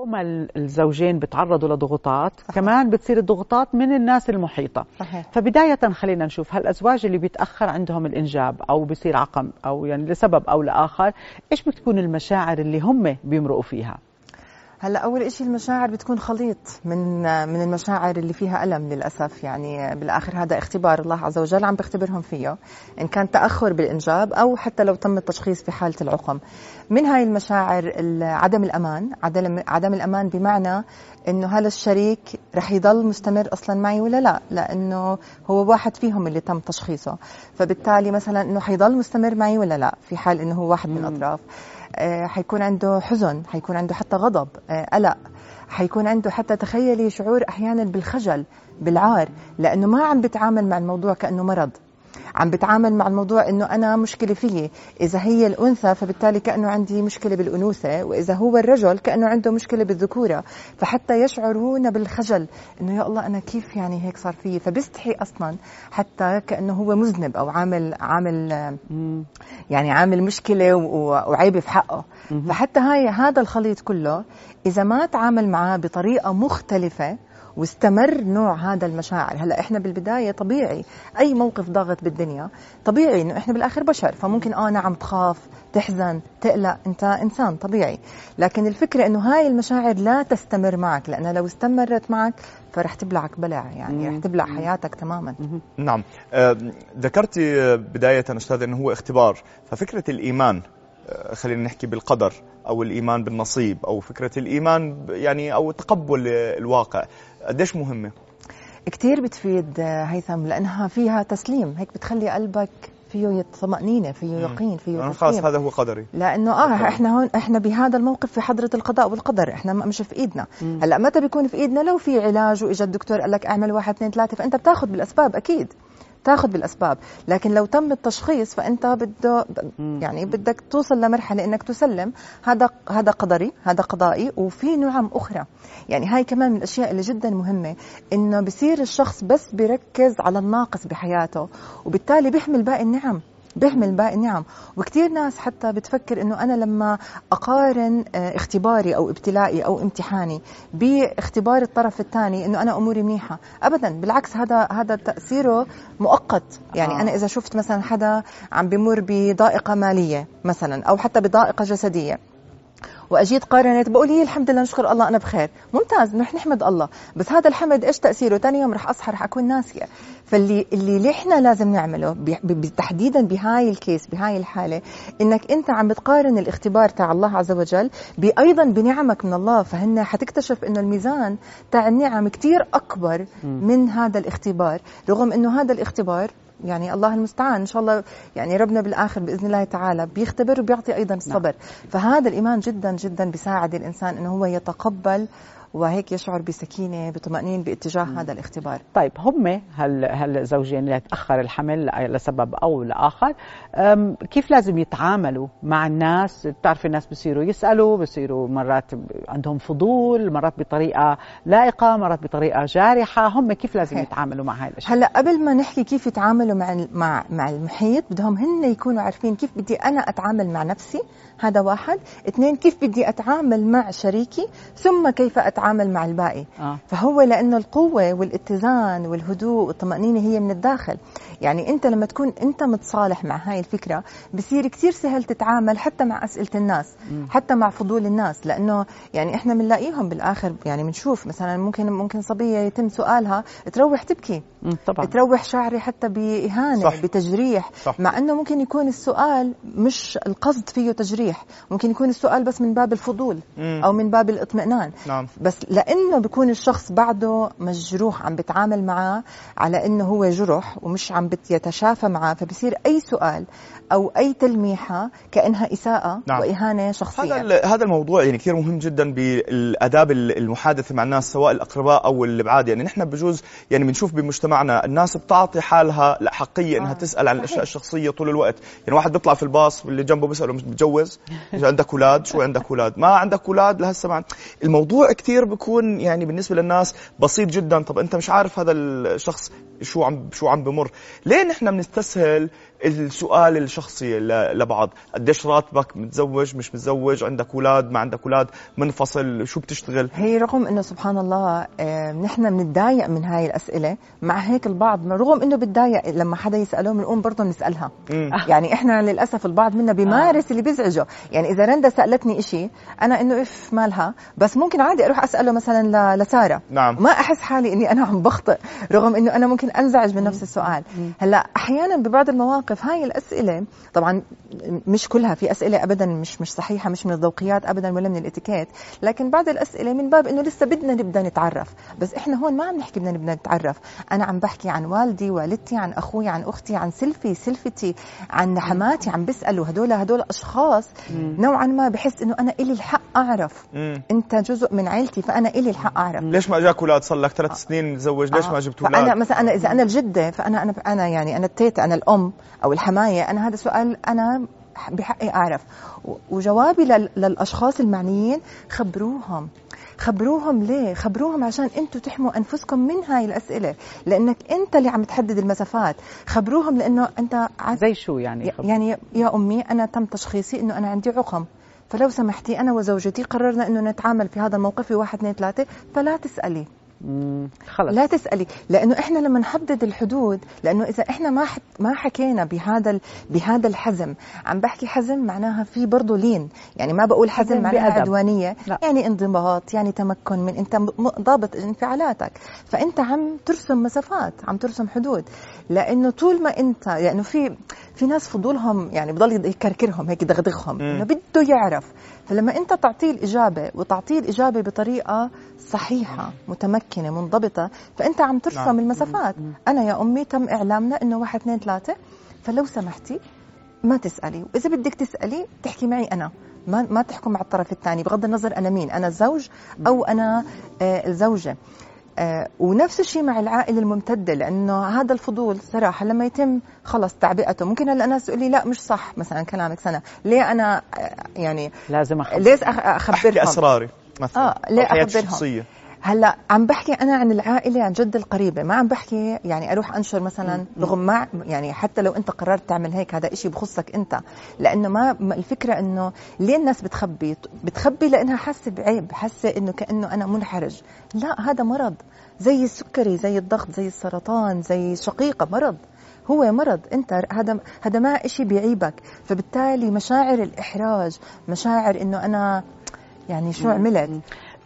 فوق ما الزوجين بتعرضوا لضغوطات صحيح. كمان بتصير الضغوطات من الناس المحيطة صحيح. فبداية خلينا نشوف هالأزواج اللي بيتأخر عندهم الإنجاب أو بيصير عقم أو يعني لسبب أو لآخر إيش بتكون المشاعر اللي هم بيمرقوا فيها هلا أول شيء المشاعر بتكون خليط من من المشاعر اللي فيها ألم للأسف يعني بالآخر هذا اختبار الله عز وجل عم بيختبرهم فيه إن كان تأخر بالإنجاب أو حتى لو تم التشخيص في حالة العقم. من هاي المشاعر عدم الأمان عدم عدم الأمان بمعنى إنه هذا الشريك رح يضل مستمر أصلا معي ولا لا؟ لأنه هو واحد فيهم اللي تم تشخيصه. فبالتالي مثلا إنه حيضل مستمر معي ولا لا؟ في حال إنه هو واحد من الأطراف. حيكون عنده حزن حيكون عنده حتى غضب آه، قلق حيكون عنده حتى تخيلي شعور أحيانا بالخجل بالعار لأنه ما عم بتعامل مع الموضوع كأنه مرض. عم بتعامل مع الموضوع إنه أنا مشكلة فيي. إذا هي الأنثى فبالتالي كأنه عندي مشكلة بالأنوثة وإذا هو الرجل كأنه عنده مشكلة بالذكورة. فحتى يشعرون بالخجل إنه يا الله أنا كيف يعني هيك صار فيي؟ فبيستحي أصلا حتى كأنه هو مذنب أو عامل عامل يعني عامل مشكلة وعيبه في حقه. فحتى هاي هذا الخليط كله إذا ما تعامل معاه بطريقة مختلفة واستمر نوع هذا المشاعر. هلا إحنا بالبداية طبيعي أي موقف ضاغط بالدنيا طبيعي إنه إحنا بالآخر بشر فممكن آه نعم تخاف تحزن تقلق أنت إنسان طبيعي. لكن الفكرة إنه هاي المشاعر لا تستمر معك لانها لو استمرت معك فرح تبلعك بلع يعني رح تبلع حياتك تماما. نعم. آه، ذكرتي بداية أستاذ إنه هو اختبار. ففكرة الإيمان آه، خلينا نحكي بالقدر أو الإيمان بالنصيب أو فكرة الإيمان يعني أو تقبل الواقع. قديش مهمة؟ كثير بتفيد هيثم لأنها فيها تسليم. هيك بتخلي قلبك فيه طمأنينة فيه يقين فيه خلاص هذا هو قدري. لأنه آه إحنا هون إحنا بهذا الموقف في حضرة القضاء والقدر. إحنا مش في إيدنا. هلأ متى بيكون في إيدنا؟ لو في علاج وإجا الدكتور قال لك اعمل واحد اثنين ثلاثة فأنت بتاخذ بالأسباب أكيد. تاخذ بالأسباب. لكن لو تم التشخيص فأنت بده يعني بدك توصل لمرحلة إنك تسلم. هذا هذا قدري هذا قضائي وفي نعم أخرى. يعني هاي كمان من الأشياء اللي جدا مهمة إنه بصير الشخص بس بيركز على الناقص بحياته وبالتالي بيحمل باقي النعم. بيحمل باقي. النعم وكثير ناس حتى بتفكر إنه أنا لما أقارن آه، اختباري أو ابتلائي أو امتحاني باختبار الطرف الثاني إنه أنا أموري منيحة. ابدا بالعكس هذا هذا تأثيره مؤقت. يعني آه. أنا إذا شفت مثلا حدا عم بمر بضائقه مالية مثلا أو حتى بضائقه جسدية واجيت قارنت بقول هي الحمد لله نشكر الله أنا بخير. ممتاز رح نحمد الله. بس هذا الحمد إيش تأثيره؟ ثاني يوم رح أصحى رح أكون ناسية. فاللي اللي إحنا لازم نعمله تحديدا بهاي الكيس بهاي الحالة إنك أنت عم بتقارن الاختبار تاع الله عز وجل أيضا بنعمك من الله. فهن حتكتشف إنه الميزان تاع النعم كثير أكبر من هذا الاختبار رغم إنه هذا الاختبار يعني الله المستعان إن شاء الله يعني ربنا بالآخر بإذن الله تعالى بيختبر وبيعطي أيضا الصبر نعم. فهذا الإيمان جدا جدا بيساعد الإنسان إنه هو يتقبل وهيك يشعر بسكينة بطمأنينة باتجاه م. هذا الاختبار. طيب هم هال هالزوجين اللي تاخر الحمل لسبب أو لآخر؟ كيف لازم يتعاملوا مع الناس؟ بتعرفي الناس بصيروا يسألوا بصيروا مرات عندهم فضول مرات بطريقة لائقة مرات بطريقة جارحة هم كيف لازم هي. يتعاملوا مع هاي الأشياء؟ هلا قبل ما نحكي كيف يتعاملوا مع مع مع المحيط بدهم هن يكونوا عارفين كيف بدي أنا أتعامل مع نفسي هذا واحد. اثنين كيف بدي أتعامل مع شريكي ثم كيف اتعامل مع الباقي آه. فهو لأنه القوة والاتزان والهدوء والطمأنينة هي من الداخل يعني أنت لما تكون أنت متصالح مع هاي الفكرة بصير كثير سهل تتعامل حتى مع أسئلة الناس م. حتى مع فضول الناس لأنه يعني إحنا بنلاقيهم بالآخر يعني بنشوف مثلا ممكن ممكن صبية يتم سؤالها تروح تبكي طبعا تروح شعري حتى بإهانة صح. بتجريح صح. مع إنه ممكن يكون السؤال مش القصد فيه تجريح ممكن يكون السؤال بس من باب الفضول مم. أو من باب الإطمئنان نعم. بس لأنه بيكون الشخص بعده مجروح عم بتعامل معاه على إنه هو جرح ومش عم يتشافى معاه فبصير أي سؤال أو أي تلميحة كأنها إساءة نعم. وإهانة شخصية. هذا هذا الموضوع يعني كثير مهم جدا بالأداب المحادثة مع الناس سواء الأقرباء أو الأبعاد. يعني نحن بجوز يعني بنشوف بمجتمعنا الناس بتعطي حالها حقية إنها آه. تسأل عن الأشياء الشخصية طول الوقت. يعني واحد بيطلع في الباص واللي جنبه بيسأله مش متجوز؟ عندك أولاد؟ شو عندك أولاد؟ ما عندك أولاد؟ لهسه ما الموضوع كثير بيكون يعني بالنسبة للناس بسيط جدا. طب أنت مش عارف هذا الشخص شو عم شو عم بمر. ليه نحن بنستسهل السؤال الشخصي لبعض قديش راتبك متزوج مش متزوج عندك أولاد ما عندك أولاد منفصل شو بتشتغل؟ هي رغم إنه سبحان الله آه، نحن بنتضايق من هاي الأسئلة مع هيك البعض رغم إنه بتضايق لما حدا يساله بنقوم برضه بنسالها يعني إحنا للأسف البعض منا بيمارس آه. اللي بيزعجه. يعني إذا رندا سألتني إشي أنا إنه إف مالها. بس ممكن عادي أروح أسأله مثلا لسارة. نعم. ما أحس حالي إني أنا عم بخطئ رغم إنه أنا ممكن أنزعج من نفس السؤال. هلأ أحيانا ببعض المواقف هاي الأسئلة طبعا مش كلها في أسئلة ابدا مش مش صحيحة مش من الذوقيات ابدا ولا من الإتيكيت. لكن بعض الأسئلة من باب إنه لسه بدنا نبدأ نتعرف. بس إحنا هون ما عم نحكي بدنا نبدأ نتعرف. أنا عم بحكي عن والدي والدتي عن أخوي عن أختي عن سلفي سلفتي عن حماتي عم بسالوا هدول هدول أشخاص نوعا ما بحس إنه أنا إلي الحق أعرف. أنت جزء من عيلتي فأنا إلي الحق أعرف. ليش ما إجاك أولاد؟ صار لك ثلاث سنين متزوج ليش آه. ما جبت أولاد؟ أنا مثلا أنا إذا أنا الجدة فانا أنا أنا يعني أنا التيتا أنا الأم. أو الحماية. أنا هذا سؤال أنا بحقي أعرف. وجوابي للأشخاص المعنيين خبروهم. خبروهم ليه؟ خبروهم عشان أنتم تحموا أنفسكم من هاي الأسئلة. لأنك أنت اللي عم تحدد المسافات. خبروهم لأنه أنت زي شو يعني خبر. يعني يا أمي أنا تم تشخيصي إنه أنا عندي عقم. فلو سمحتي أنا وزوجتي قررنا إنه نتعامل في هذا الموقف في واحد اثنين ثلاثة. فلا تسألي. خلص. لا تسألي لأنه إحنا لما نحدد الحدود لأنه إذا إحنا ما ما حكينا بهذا بهذا الحزم عم بحكي حزم معناها في برضه لين. يعني ما بقول حزم معناها عدوانية. لا. يعني انضباط يعني تمكن من انت ضابط انفعالاتك. فأنت عم ترسم مسافات عم ترسم حدود. لأنه طول ما انت لأنه يعني في في ناس فضولهم يعني بضل يكركرهم هيك يدغدغهم إنه بده يعرف. فلما أنت تعطيه الإجابة وتعطيه الإجابة بطريقة صحيحة متمكنة منضبطة فأنت عم ترسم نعم. المسافات. أنا يا أمي تم إعلامنا إنه واحد اثنين ثلاثة. فلو سمحتي ما تسألي. وإذا بدك تسألي تحكي معي أنا. ما ما تحكم مع الطرف الثاني بغض النظر أنا مين أنا الزوج أو أنا الزوجه آه ونفس الشيء مع العائلة الممتدة لأنه هذا الفضول صراحة لما يتم خلص تعبئته. ممكن هلا الناس تقول لي لا مش صح مثلا كلامك سنة. ليه أنا آه يعني لازم أخبر. ليش أخبرهم؟ أحكي أسراري مثلا. آه ليه أخبرهم. هلأ عم بحكي أنا عن العائلة عن جد القريبة ما عم بحكي يعني أروح أنشر مثلا رغم ما يعني حتى لو أنت قررت تعمل هيك هذا إشي بخصك أنت لأنه ما الفكرة إنه ليه الناس بتخبي؟ بتخبي لأنها حاسة بعيب حاسة إنه كأنه أنا منحرج. لا هذا مرض زي السكري زي الضغط زي السرطان زي الشقيقه مرض. هو مرض أنت هذا هذا ما إشي بيعيبك. فبالتالي مشاعر الإحراج مشاعر إنه أنا يعني شو عملت؟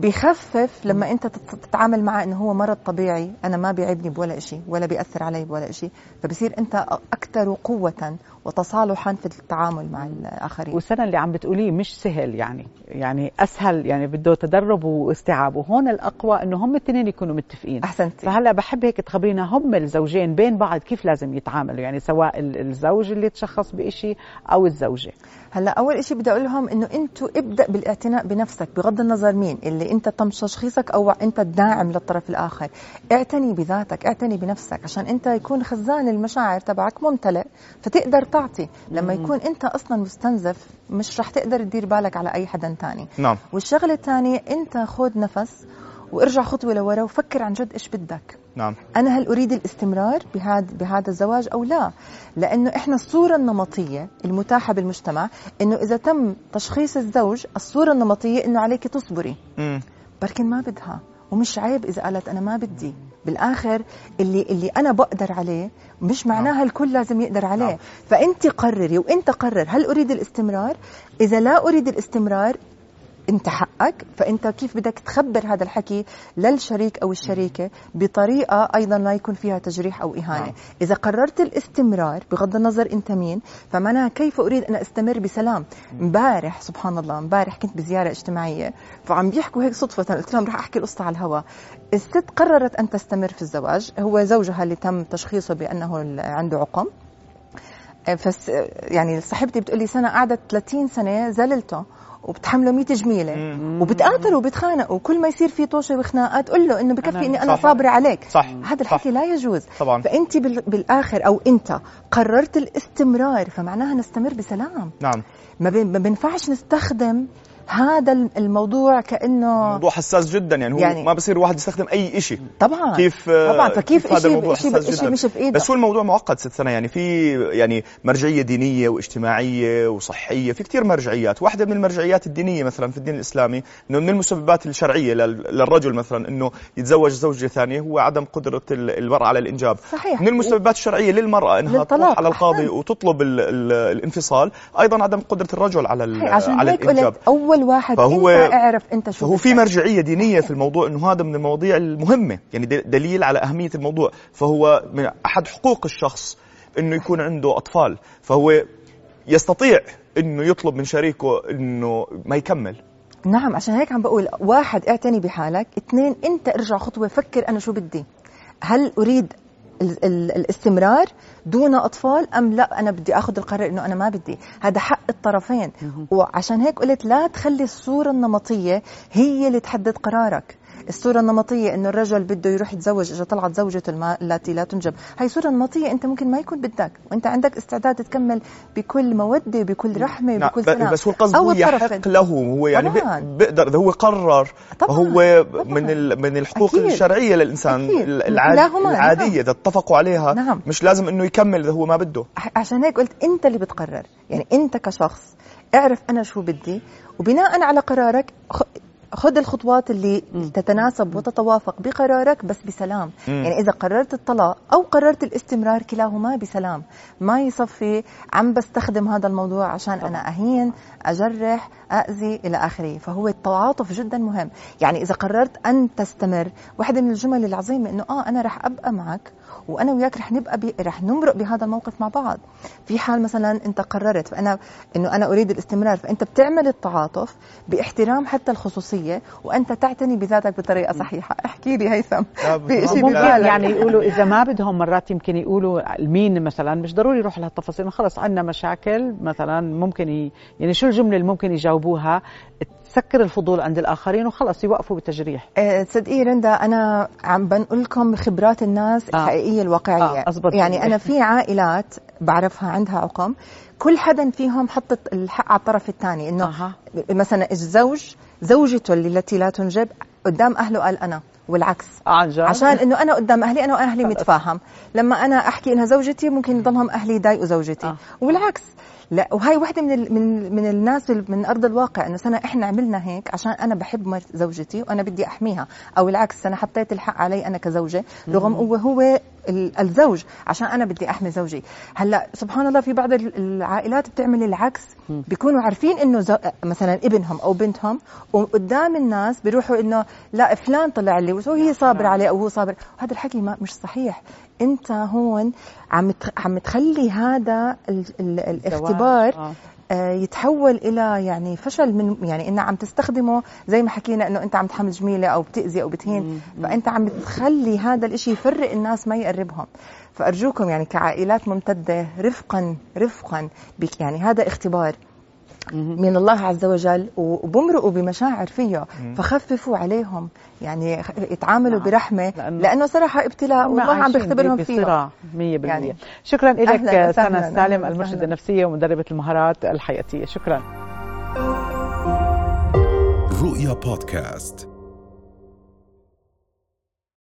بخفف لما انت تتعامل معه انه هو مرض طبيعي أنا ما بيعيبني بولا شيء ولا بيأثر علي بولا شيء فبصير انت أكثر قوة وتصالحا في التعامل مع الآخرين. والسنة اللي عم بتقوليه مش سهل يعني يعني أسهل يعني بده تدرب واستيعاب. وهون الأقوى إنه هم الاثنين يكونوا متفقين. أحسنتي. فهلأ بحب هيك تخبرينا هم الزوجين بين بعض كيف لازم يتعاملوا؟ يعني سواء الزوج اللي تشخص بشيء أو الزوجة. هلأ أول شيء بدي أقول لهم إنه أنتم ابدأ بالاعتناء بنفسك بغض النظر مين اللي أنت تم تشخيصك أو أنت الداعم للطرف الآخر. اعتني بذاتك اعتني بنفسك عشان أنت يكون خزان المشاعر تبعك ممتلئ فتقدر تعطي لما يكون أنت أصلا مستنزف مش رح تقدر تدير بالك على أي حدا ثاني نعم. والشغلة الثانية أنت خذ نفس وارجع خطوة لورا وفكر عن جد إيش بدك. نعم. أنا هل أريد الاستمرار بهذا بهذا الزواج أو لا؟ لأنه إحنا الصورة النمطية المتاحة بالمجتمع إنه إذا تم تشخيص الزوج الصورة النمطية إنه عليك تصبري. امم بركن ما بدها. ومش عيب إذا قالت أنا ما بدي. بالآخر اللي اللي أنا بقدر عليه مش معناها. الكل لازم يقدر عليه نعم. فأنت قرري وأنت قرر هل أريد الاستمرار إذا لا أريد الاستمرار انت حقك فانت كيف بدك تخبر هذا الحكي للشريك أو الشريكة بطريقة أيضا لا يكون فيها تجريح أو إهانة. نعم. إذا قررت الاستمرار بغض النظر أنت مين فمعناها كيف أريد أن أستمر بسلام؟ امبارح سبحان الله امبارح كنت بزيارة اجتماعية فعم بيحكوا هيك صدفة. قلت لهم رح أحكي القصة على الهواء الست قررت أن تستمر في الزواج. هو زوجها اللي تم تشخيصه بأنه عنده عقم. فس يعني صاحبتي بتقول لي سنة قعدت 30 سنة زللته. وبتحمله 100 جميلة. وبتقاتلوا وبتخانقوا وكل ما يصير في طوشة وخناقات قول له إنه بكفي إني أنا صح. صابرة عليك. صح. هذا الحكي لا يجوز. طبعا. فأنت بال- بالآخر أو أنت قررت الاستمرار فمعناها نستمر بسلام. نعم. ما بينفعش نستخدم هذا الموضوع كأنه موضوع حساس جدا يعني هو يعني- ما بصير الواحد يستخدم أي شيء طبعا كيف طبعا فكيف هذا شيء الموضوع حساس جدا؟ مش في إيدك بس هو الموضوع معقد ست سنة يعني في يعني مرجعية دينية واجتماعية وصحية في كثير مرجعيات. واحدة من المرجعيات الدينية مثلا في الدين الإسلامي أنه من المسببات الشرعية لل- للرجل مثلا أنه يتزوج زوجة ثانية هو عدم قدرة ال- المرأة على الإنجاب. صحيح. من المسببات الشرعية للمرأة أنها للطلاق. تروح على القاضي أحسنت. وتطلب ال ال الانفصال أيضا عدم قدرة الرجل على ال- على هيك الإنجاب. أول واحد فهو- أنت أعرف أنت شو فهو في بدك. مرجعية دينية في الموضوع إنه هذا من المواضيع المهمة يعني دليل على أهمية الموضوع. فهو من أحد حقوق الشخص إنه يكون عنده أطفال. فهو يستطيع إنه يطلب من شريكه إنه ما يكمل. نعم عشان هيك عم بقول واحد اعتني بحالك اثنين أنت ارجع خطوة فكر أنا شو بدي. هل أريد الاستمرار دون أطفال أم لا أنا بدي آخذ القرار إنه أنا ما بدي. هذا حق الطرفين. وعشان هيك قلت لا تخلي الصورة النمطية هي اللي تحدد قرارك. الصورة النمطية إنه الرجل بده يروح يتزوج إذا طلعت زوجته التي لا تنجب، هاي صورة نمطية أنت ممكن ما يكون بدك، وأنت عندك استعداد تكمل بكل مودة بكل رحمة نعم، بكل سلام بس هو القصد هو يحق له هو يعني طبعاً. بيقدر اذا هو قرر طبعاً، هو طبعاً. من ال- من الحقوق أكيد. الشرعية للإنسان أكيد. العادية نعم. إذا اتفقوا عليها نعم. مش لازم إنه يكمل إذا هو ما بده عشان هيك قلت أنت اللي بتقرر يعني أنت كشخص اعرف أنا شو بدي وبناء على قرارك خذ الخطوات اللي تتناسب وتتوافق بقرارك بس بسلام. مم. يعني إذا قررت الطلاق أو قررت الاستمرار كلاهما بسلام. ما يصفي عم بستخدم هذا الموضوع عشان أنا أهين أجرح اذي إلى آخره. فهو التعاطف جدا مهم. يعني إذا قررت أن تستمر واحدة من الجمل العظيمة إنه آه أنا رح أبقى معك وأنا وياك رح نبقى بي... رح نمرق بهذا الموقف مع بعض. في حال مثلا أنت قررت فأنا إنه أنا أريد الاستمرار فأنت بتعمل التعاطف باحترام حتى الخصوصية وأنت تعتني بذاتك بطريقة صحيحة. احكي لي هيثم لا، في شيء ممكن ممكن ببالك. يعني يقولوا إذا ما بدهم مرات يمكن يقولوا المين مثلا مش ضروري يروحوا لهالتفاصيل. خلص عندنا مشاكل مثلا ممكن ي... يعني شو الجملة اللي ممكن يجاوبوها؟ تسكر الفضول عند الآخرين وخلص يوقفوا بالتجريح. آه، تصدقي رندا أنا عم بنقول لكم خبرات الناس آه. الحقيقية الواقعية. آه، أزبط. يعني أنا في عائلات بعرفها عندها عقم كل حدا فيهم حطت الحق على الطرف الثاني إنه أها. مثلا الزوج زوجته التي لا تنجب قدام أهله قال أنا. والعكس. عن جد؟ عشان إنه أنا قدام أهلي أنا وأهلي خلص. متفاهم. لما أنا أحكي إنها زوجتي ممكن يضلهم أهلي يضايقوا زوجتي. آه. والعكس. لا وهي وحدة من ال- من من الناس ال- من أرض الواقع إنه سنة إحنا عملنا هيك عشان أنا بحب زوجتي وأنا بدي أحميها. أو العكس أنا حطيت الحق علي أنا كزوجة. رغم هو هو الزوج عشان أنا بدي أحمي زوجي هلأ سبحان الله في بعض ال- العائلات بتعمل العكس بيكونوا عارفين إنه زو... مثلا ابنهم أو بنتهم وقدام الناس بيروحوا إنه لا فلان طلع لي وهي صابرة عليه أو هو صابر هذا الحكي ما مش صحيح أنت هون عم. عم تخلي هذا ال... ال... الاختبار. آه، يتحول إلى يعني فشل من يعني إنه عم تستخدمه زي ما حكينا إنه أنت عم تحمل جميلة أو بتأذي أو بتهين. فأنت عم تخلي هذا الإشي يفرق الناس ما يقربهم. فأرجوكم يعني كعائلات ممتدة رفقا رفقا بك. يعني هذا اختبار. من الله عز وجل وبمرقوا بمشاعر فيه. فخففوا عليهم. يعني يتعاملوا نعم. برحمة. لأنه- لأنه صراحة ابتلاء والله عم بيختبرهم ب- فيه. بصراع 100% يعني. شكرا لك وسهلاً، سالم وسهلاً. النفسية ومدربة المهارات الحياتية. شكرا. رؤيا بودكاست.